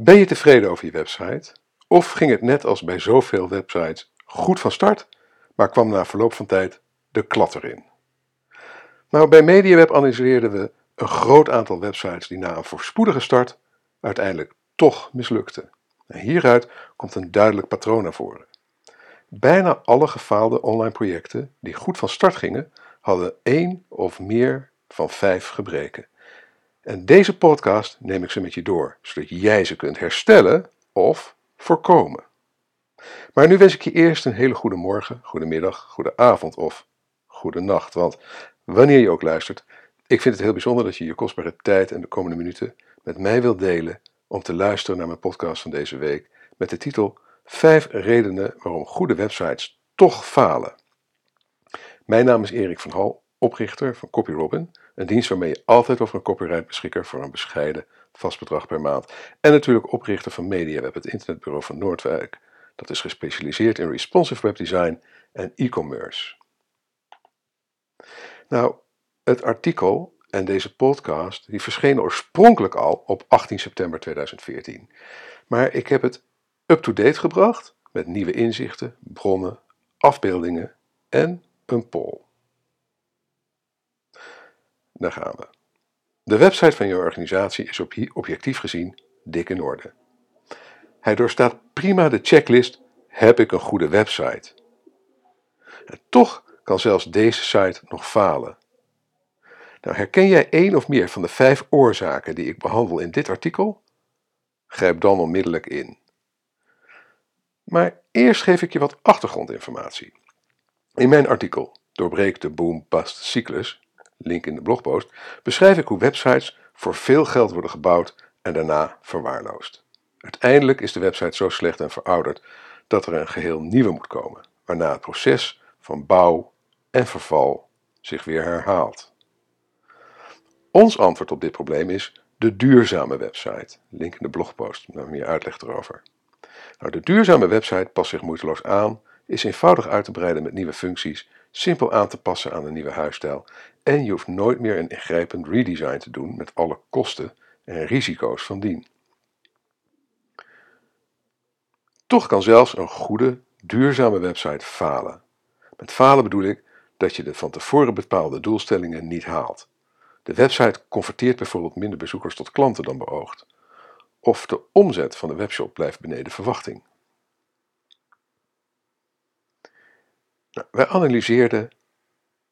Ben je tevreden over je website? Of ging het net als bij zoveel websites goed van start, maar kwam na verloop van tijd de klat erin? Nou, bij MediaWeb analyseerden we een groot aantal websites die na een voorspoedige start uiteindelijk toch mislukten. En hieruit komt een duidelijk patroon naar voren. Bijna alle gefaalde online projecten die goed van start gingen, hadden één of meer van vijf gebreken. En deze podcast neem ik ze met je door, zodat jij ze kunt herstellen of voorkomen. Maar nu wens ik je eerst een hele goede morgen, goede middag, goede avond of goede nacht. Want wanneer je ook luistert, ik vind het heel bijzonder dat je je kostbare tijd en de komende minuten met mij wilt delen om te luisteren naar mijn podcast van deze week met de titel 5 redenen waarom goede websites toch falen. Mijn naam is Erik van Hal, oprichter van CopyRobin, een dienst waarmee je altijd over een copyright beschikker voor een bescheiden vast bedrag per maand. En natuurlijk oprichter van MediaWeb, het internetbureau van Noordwijk. Dat is gespecialiseerd in responsive webdesign en e-commerce. Nou, het artikel en deze podcast die verschenen oorspronkelijk al op 18 september 2014. Maar ik heb het up-to-date gebracht met nieuwe inzichten, bronnen, afbeeldingen en een poll. Daar gaan we. De website van je organisatie is objectief gezien dik in orde. Hij doorstaat prima de checklist: heb ik een goede website? En toch kan zelfs deze site nog falen. Nou, herken jij één of meer van de vijf oorzaken die ik behandel in dit artikel? Grijp dan onmiddellijk in. Maar eerst geef ik je wat achtergrondinformatie. In mijn artikel Doorbreek de boom-bust cyclus, link in de blogpost, beschrijf ik hoe websites voor veel geld worden gebouwd en daarna verwaarloosd. Uiteindelijk is de website zo slecht en verouderd dat er een geheel nieuwe moet komen, waarna het proces van bouw en verval zich weer herhaalt. Ons antwoord op dit probleem is de duurzame website. Link in de blogpost met meer uitleg erover. Nou, de duurzame website past zich moeiteloos aan, is eenvoudig uit te breiden met nieuwe functies, simpel aan te passen aan de nieuwe huisstijl en je hoeft nooit meer een ingrijpend redesign te doen met alle kosten en risico's van dien. Toch kan zelfs een goede, duurzame website falen. Met falen bedoel ik dat je de van tevoren bepaalde doelstellingen niet haalt. De website converteert bijvoorbeeld minder bezoekers tot klanten dan beoogd. Of de omzet van de webshop blijft beneden verwachting. Wij analyseerden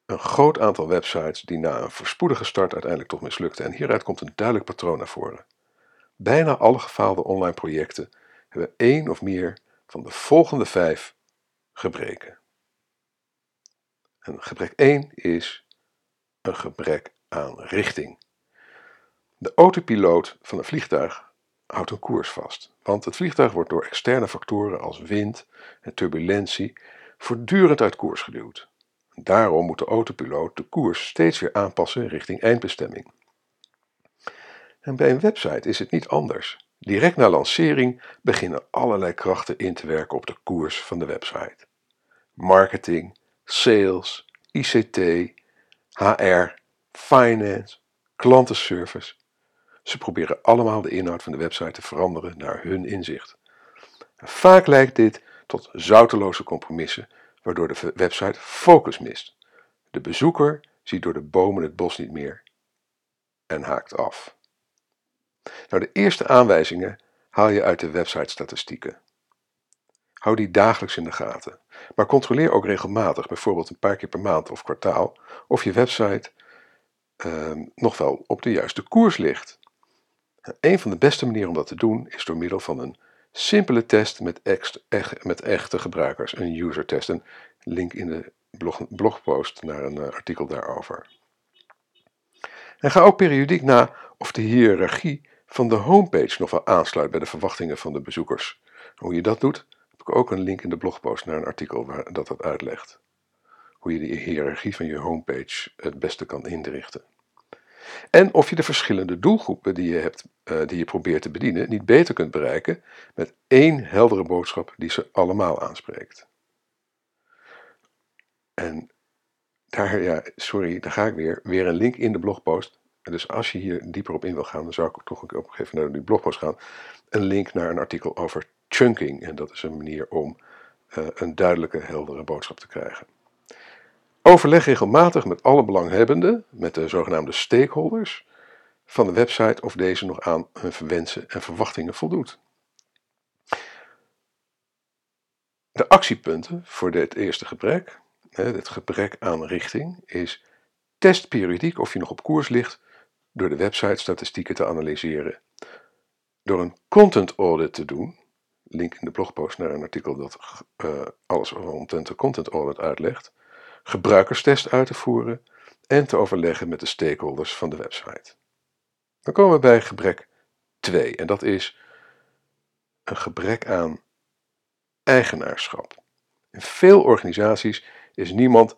een groot aantal websites die na een voorspoedige start uiteindelijk toch mislukten en hieruit komt een duidelijk patroon naar voren. Bijna alle gefaalde online projecten hebben één of meer van de volgende vijf gebreken. En gebrek 1 is een gebrek aan richting. De autopiloot van een vliegtuig houdt een koers vast, want het vliegtuig wordt door externe factoren als wind en turbulentie voortdurend uit koers geduwd. Daarom moet de autopiloot de koers steeds weer aanpassen richting eindbestemming. En bij een website is het niet anders. Direct na lancering beginnen allerlei krachten in te werken op de koers van de website. Marketing, sales, ICT, HR, finance, klantenservice. Ze proberen allemaal de inhoud van de website te veranderen naar hun inzicht. Vaak lijkt dit tot zouteloze compromissen, waardoor de website focus mist. De bezoeker ziet door de bomen het bos niet meer en haakt af. Nou, de eerste aanwijzingen haal je uit de website-statistieken. Hou die dagelijks in de gaten. Maar controleer ook regelmatig, bijvoorbeeld een paar keer per maand of kwartaal, of je website Ehm, nog wel op de juiste koers ligt. Een van de beste manieren om dat te doen is door middel van een simpele test met, met echte gebruikers, een user test. Een link in de blog, blogpost naar een uh, artikel daarover. En ga ook periodiek na of de hiërarchie van de homepage nog wel aansluit bij de verwachtingen van de bezoekers. Hoe je dat doet, heb ik ook een link in de blogpost naar een artikel waar dat dat uitlegt hoe je de hiërarchie van je homepage het beste kan inrichten. En of je de verschillende doelgroepen die je, hebt, uh, die je probeert te bedienen niet beter kunt bereiken met één heldere boodschap die ze allemaal aanspreekt. En daar, ja, sorry, daar ga ik weer. Weer een link in de blogpost dus als je hier dieper op in wil gaan, dan zou ik toch ook even naar die blogpost gaan. Een link naar een artikel over chunking. En dat is een manier om uh, een duidelijke, heldere boodschap te krijgen. Overleg regelmatig met alle belanghebbenden, met de zogenaamde stakeholders van de website of deze nog aan hun wensen en verwachtingen voldoet. De actiepunten voor dit eerste gebrek, het gebrek aan richting, is test periodiek of je nog op koers ligt door de website statistieken te analyseren. Door een content audit te doen, link in de blogpost naar een artikel dat uh, alles omtrent de content audit uitlegt, gebruikerstest uit te voeren en te overleggen met de stakeholders van de website. Dan komen we bij gebrek 2 en dat is een gebrek aan eigenaarschap. In veel organisaties is niemand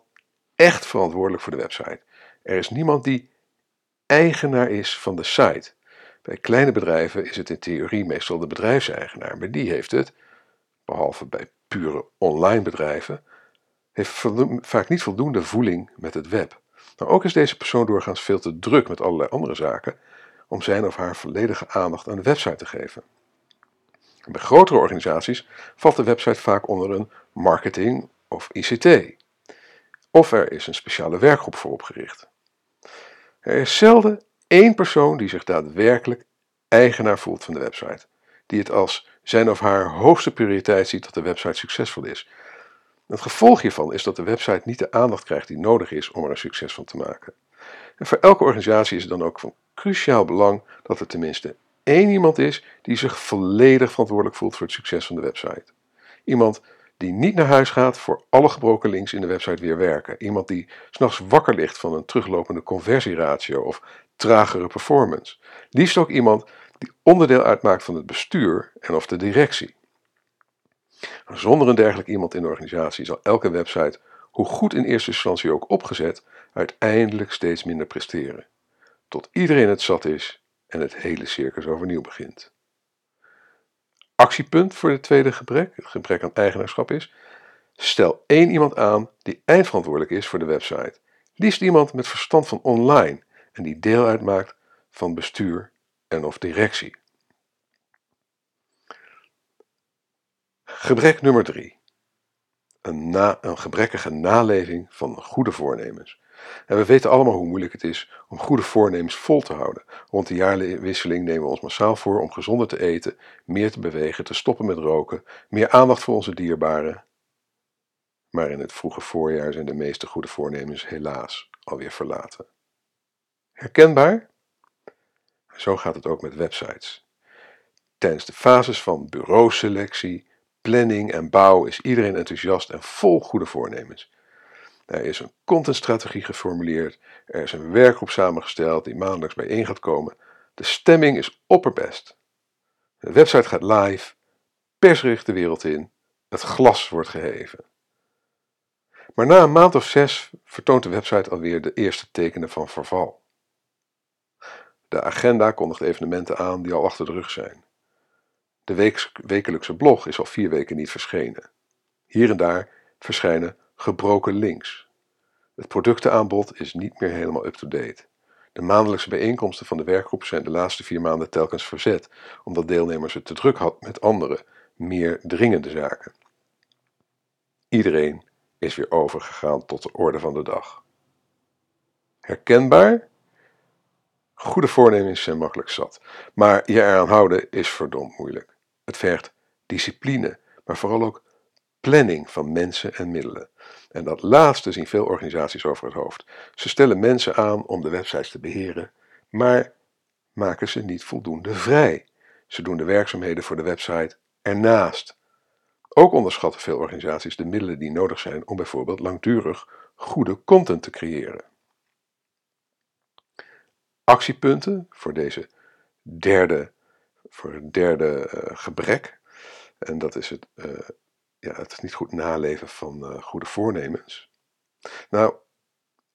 echt verantwoordelijk voor de website. Er is niemand die eigenaar is van de site. Bij kleine bedrijven is het in theorie meestal de bedrijfseigenaar, maar die heeft het, behalve bij pure online bedrijven, heeft vaak niet voldoende voeling met het web. Maar ook is deze persoon doorgaans veel te druk met allerlei andere zaken om zijn of haar volledige aandacht aan de website te geven. Bij grotere organisaties valt de website vaak onder een marketing of ICT. Of er is een speciale werkgroep voor opgericht. Er is zelden één persoon die zich daadwerkelijk eigenaar voelt van de website, die het als zijn of haar hoogste prioriteit ziet dat de website succesvol is. Het gevolg hiervan is dat de website niet de aandacht krijgt die nodig is om er een succes van te maken. En voor elke organisatie is het dan ook van cruciaal belang dat er tenminste één iemand is die zich volledig verantwoordelijk voelt voor het succes van de website. Iemand die niet naar huis gaat voor alle gebroken links in de website weer werken. Iemand die s'nachts wakker ligt van een teruglopende conversieratio of tragere performance. Liefst ook iemand die onderdeel uitmaakt van het bestuur en of de directie. Zonder een dergelijk iemand in de organisatie zal elke website, hoe goed in eerste instantie ook opgezet, uiteindelijk steeds minder presteren. Tot iedereen het zat is en het hele circus overnieuw begint. Actiepunt voor het tweede gebrek, het gebrek aan eigenaarschap is, stel één iemand aan die eindverantwoordelijk is voor de website. Liefst iemand met verstand van online en die deel uitmaakt van bestuur en of directie. Gebrek nummer 3. Een, een gebrekkige naleving van goede voornemens. En we weten allemaal hoe moeilijk het is om goede voornemens vol te houden. Rond de jaarwisseling nemen we ons massaal voor om gezonder te eten, meer te bewegen, te stoppen met roken, meer aandacht voor onze dierbaren. Maar in het vroege voorjaar zijn de meeste goede voornemens helaas alweer verlaten. Herkenbaar? Zo gaat het ook met websites. Tijdens de fases van bureauselectie, planning en bouw is iedereen enthousiast en vol goede voornemens. Er is een contentstrategie geformuleerd, er is een werkgroep samengesteld die maandelijks bijeen gaat komen. De stemming is opperbest. De website gaat live, pers richt de wereld in, het glas wordt geheven. Maar na een maand of zes vertoont de website alweer de eerste tekenen van verval. De agenda kondigt evenementen aan die al achter de rug zijn. De wekelijkse blog is al vier weken niet verschenen. Hier en daar verschijnen gebroken links. Het productenaanbod is niet meer helemaal up-to-date. De maandelijkse bijeenkomsten van de werkgroep zijn de laatste vier maanden telkens verzet, omdat deelnemers het te druk hadden met andere, meer dringende zaken. Iedereen is weer overgegaan tot de orde van de dag. Herkenbaar? Goede voornemens zijn makkelijk zat, maar je eraan houden is verdomd moeilijk. Het vergt discipline, maar vooral ook planning van mensen en middelen. En dat laatste zien veel organisaties over het hoofd. Ze stellen mensen aan om de websites te beheren, maar maken ze niet voldoende vrij. Ze doen de werkzaamheden voor de website ernaast. Ook onderschatten veel organisaties de middelen die nodig zijn om bijvoorbeeld langdurig goede content te creëren. Actiepunten voor deze derde, voor het derde uh, gebrek. En dat is het uh, ja, het niet goed naleven van uh, goede voornemens. Nou,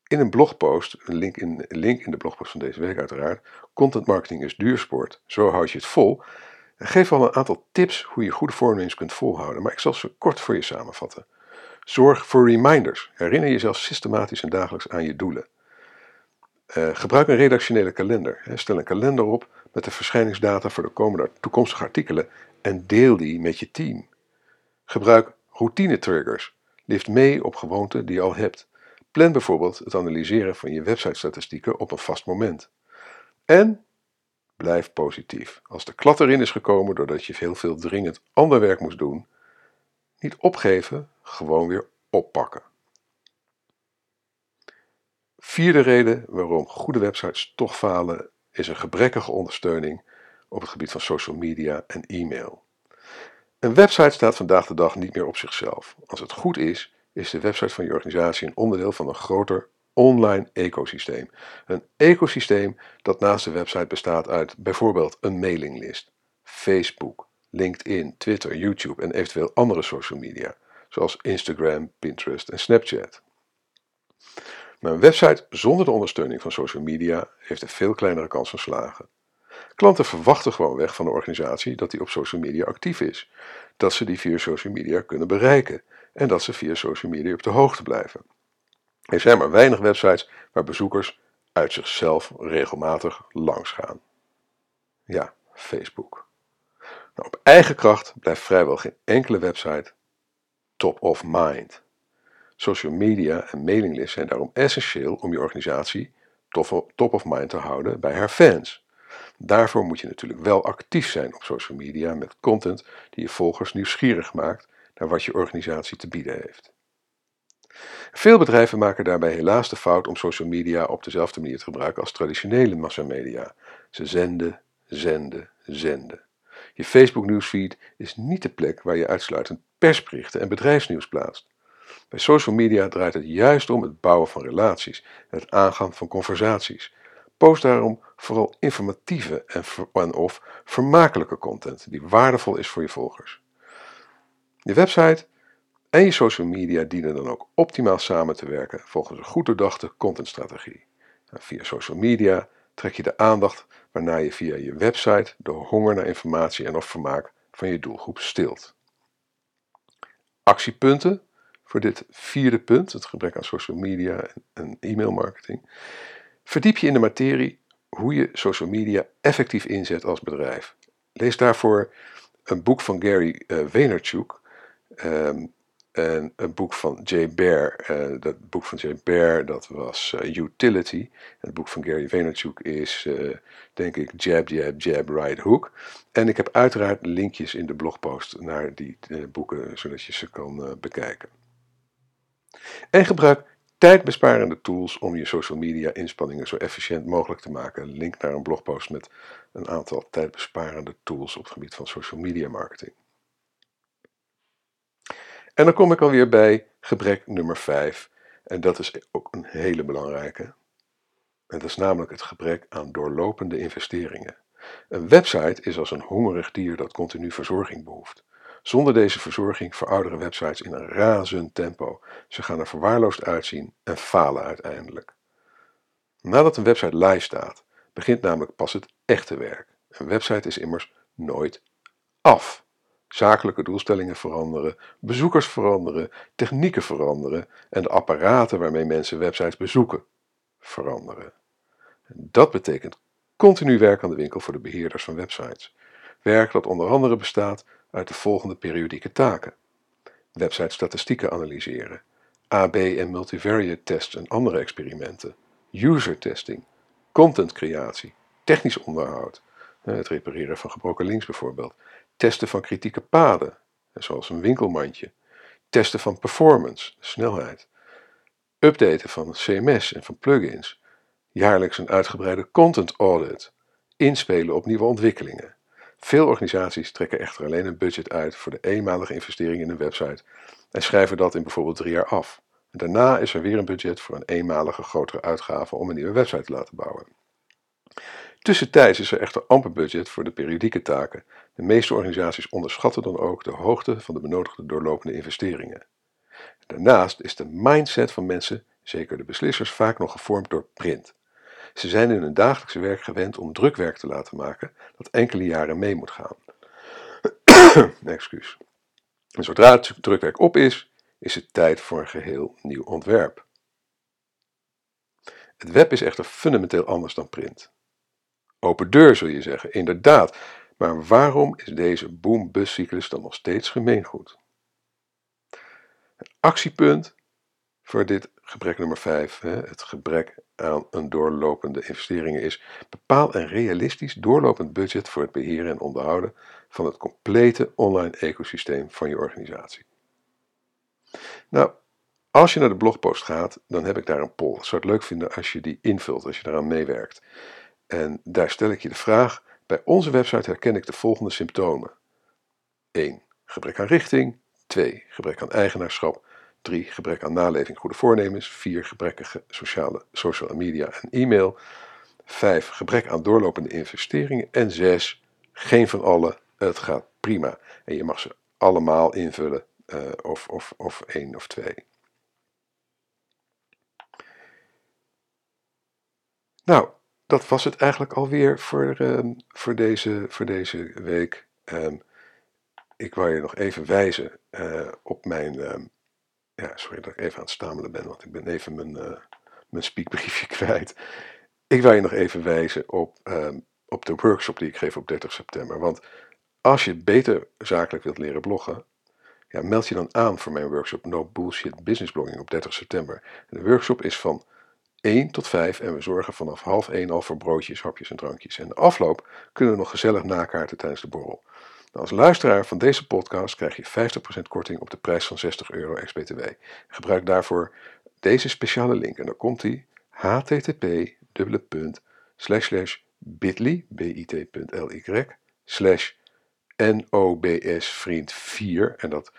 in een blogpost, een link in, een link in de blogpost van deze week uiteraard, content marketing is duursport, zo houd je het vol. En geef al een aantal tips hoe je goede voornemens kunt volhouden, maar ik zal ze kort voor je samenvatten. Zorg voor reminders. Herinner jezelf systematisch en dagelijks aan je doelen. Gebruik een redactionele kalender. Stel een kalender op met de verschijningsdata voor de komende toekomstige artikelen en deel die met je team. Gebruik routine triggers. Lift mee op gewoonten die je al hebt. Plan bijvoorbeeld het analyseren van je websitestatistieken op een vast moment. En blijf positief. Als de klad erin is gekomen doordat je heel veel dringend ander werk moest doen, niet opgeven, gewoon weer oppakken. Vierde reden waarom goede websites toch falen is een gebrekkige ondersteuning op het gebied van social media en e-mail. Een website staat vandaag de dag niet meer op zichzelf. Als het goed is, is de website van je organisatie een onderdeel van een groter online ecosysteem. Een ecosysteem dat naast de website bestaat uit bijvoorbeeld een mailinglist, Facebook, LinkedIn, Twitter, YouTube en eventueel andere social media, zoals Instagram, Pinterest en Snapchat. Maar een website zonder de ondersteuning van social media heeft een veel kleinere kans van slagen. Klanten verwachten gewoon weg van de organisatie dat die op social media actief is, dat ze die via social media kunnen bereiken en dat ze via social media op de hoogte blijven. Er zijn maar weinig websites waar bezoekers uit zichzelf regelmatig langs gaan. Ja, Facebook. Nou, op eigen kracht blijft vrijwel geen enkele website top of mind. Social media en mailinglists zijn daarom essentieel om je organisatie top of mind te houden bij haar fans. Daarvoor moet je natuurlijk wel actief zijn op social media met content die je volgers nieuwsgierig maakt naar wat je organisatie te bieden heeft. Veel bedrijven maken daarbij helaas de fout om social media op dezelfde manier te gebruiken als traditionele massamedia. Ze zenden, zenden, zenden. Je Facebook newsfeed is niet de plek waar je uitsluitend persberichten en bedrijfsnieuws plaatst. Bij social media draait het juist om het bouwen van relaties en het aangaan van conversaties. Post daarom vooral informatieve en, of vermakelijke content die waardevol is voor je volgers. Je website en je social media dienen dan ook optimaal samen te werken volgens een goed doordachte contentstrategie. via social media trek je de aandacht waarna je via je website de honger naar informatie en of vermaak van je doelgroep stilt. Actiepunten voor dit vierde punt, het gebrek aan social media en e-mailmarketing. Verdiep je in de materie hoe je social media effectief inzet als bedrijf. Lees daarvoor een boek van Gary uh, Vaynerchuk um, en een boek van Jay Bear. Uh, dat boek van Jay Bear dat was uh, Utility. Het boek van Gary Vaynerchuk is, denk ik, Jab, Jab, Jab, Right Hook. En ik heb uiteraard linkjes in de blogpost naar die boeken, zodat je ze kan bekijken. En gebruik tijdbesparende tools om je social media inspanningen zo efficiënt mogelijk te maken. Link naar een blogpost met een aantal tijdbesparende tools op het gebied van social media marketing. En dan kom ik alweer bij gebrek nummer 5. En dat is ook een hele belangrijke. En dat is namelijk het gebrek aan doorlopende investeringen. Een website is als een hongerig dier dat continu verzorging behoeft. Zonder deze verzorging verouderen websites in een razend tempo. Ze gaan er verwaarloosd uitzien en falen uiteindelijk. Nadat een website live staat, begint namelijk pas het echte werk. Een website is immers nooit af. Zakelijke doelstellingen veranderen, bezoekers veranderen, technieken veranderen en de apparaten waarmee mensen websites bezoeken veranderen. Dat betekent continu werk aan de winkel voor de beheerders van websites. Werk dat onder andere bestaat uit de volgende periodieke taken. Website statistieken analyseren, AB en multivariate tests en andere experimenten, user testing, content creatie, technisch onderhoud, het repareren van gebroken links bijvoorbeeld, testen van kritieke paden, zoals een winkelmandje, testen van performance, snelheid, updaten van CMS en van plugins, jaarlijks een uitgebreide content audit, inspelen op nieuwe ontwikkelingen, veel organisaties trekken echter alleen een budget uit voor de eenmalige investering in een website en schrijven dat in bijvoorbeeld drie jaar af. daarna is er weer een budget voor een eenmalige grotere uitgave om een nieuwe website te laten bouwen. Tussentijds is er echter amper budget voor de periodieke taken. De meeste organisaties onderschatten dan ook de hoogte van de benodigde doorlopende investeringen. Daarnaast is de mindset van mensen, zeker de beslissers, vaak nog gevormd door print. Ze zijn in hun dagelijkse werk gewend om drukwerk te laten maken dat enkele jaren mee moet gaan. Excuus. En zodra het drukwerk op is, is het tijd voor een geheel nieuw ontwerp. Het web is echter fundamenteel anders dan print. Open deur zul je zeggen, inderdaad, maar waarom is deze boom-bust-cyclus dan nog steeds gemeengoed? Een actiepunt voor dit gebrek nummer 5, het gebrek aan een doorlopende investeringen is, bepaal een realistisch doorlopend budget voor het beheren en onderhouden van het complete online ecosysteem van je organisatie. Nou, als je naar de blogpost gaat, dan heb ik daar een poll. Ik zou het leuk vinden als je die invult, als je daaraan meewerkt. En daar stel ik je de vraag: bij onze website herken ik de volgende symptomen: 1. Gebrek aan richting. 2. Gebrek aan eigenaarschap. 3. Gebrek aan naleving goede voornemens. 4. Gebrekkige sociale, social media en e-mail. 5. Gebrek aan doorlopende investeringen. En 6. Geen van alle. Het gaat prima. En je mag ze allemaal invullen, uh, of, of, of één of twee. Nou, dat was het eigenlijk alweer voor, uh, voor, deze, voor deze week. Um, ik wil je nog even wijzen uh, op mijn. Um, ja, sorry dat ik even aan het stamelen ben, want ik ben even mijn, uh, mijn speakbriefje kwijt. Ik wil je nog even wijzen op, um, op de workshop die ik geef op 30 september. Want als je beter zakelijk wilt leren bloggen, ja, meld je dan aan voor mijn workshop No Bullshit Business Blogging op 30 september. de workshop is van 1 tot 5 en we zorgen vanaf half 1 al voor broodjes, hapjes en drankjes. En de afloop kunnen we nog gezellig nakaarten tijdens de borrel. Als luisteraar van deze podcast krijg je 50% korting op de prijs van 60 euro ex-BTW. Gebruik daarvoor deze speciale link en dan komt die http bit.ly bit.ly slash NOBS vriend 4 en dat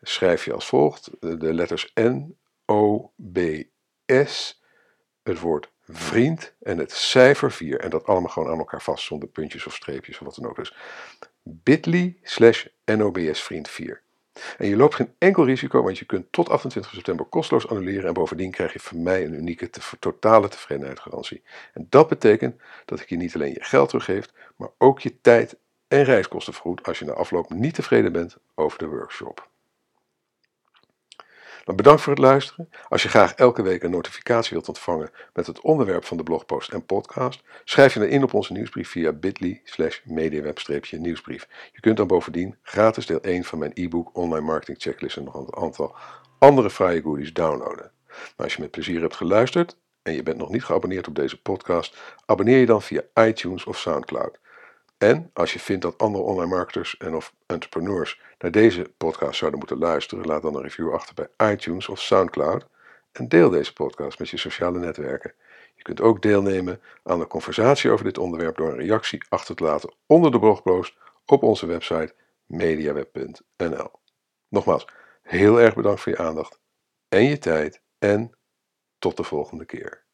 schrijf je als volgt de letters N O B S het woord vriend en het cijfer 4. En dat allemaal gewoon aan elkaar vast zonder puntjes of streepjes of wat dan ook. Dus bit.ly slash nobsvriend 4. En je loopt geen enkel risico, want je kunt tot 28 september kosteloos annuleren en bovendien krijg je van mij een unieke totale tevredenheidsgarantie. En dat betekent dat ik je niet alleen je geld teruggeef, maar ook je tijd en reiskosten vergoed als je na afloop niet tevreden bent over de workshop. Maar bedankt voor het luisteren. Als je graag elke week een notificatie wilt ontvangen met het onderwerp van de blogpost en podcast, schrijf je dan in op onze nieuwsbrief via bit.ly slash mediaweb-nieuwsbrief. Je kunt dan bovendien gratis deel 1 van mijn e-book Online Marketing Checklist en nog een aantal andere fraaie goodies downloaden. Maar als je met plezier hebt geluisterd en je bent nog niet geabonneerd op deze podcast, abonneer je dan via iTunes of Soundcloud. En als je vindt dat andere online marketers en of entrepreneurs naar deze podcast zouden moeten luisteren, laat dan een review achter bij iTunes of SoundCloud en deel deze podcast met je sociale netwerken. Je kunt ook deelnemen aan de conversatie over dit onderwerp door een reactie achter te laten onder de blogpost op onze website mediaweb.nl. Nogmaals, heel erg bedankt voor je aandacht en je tijd en tot de volgende keer.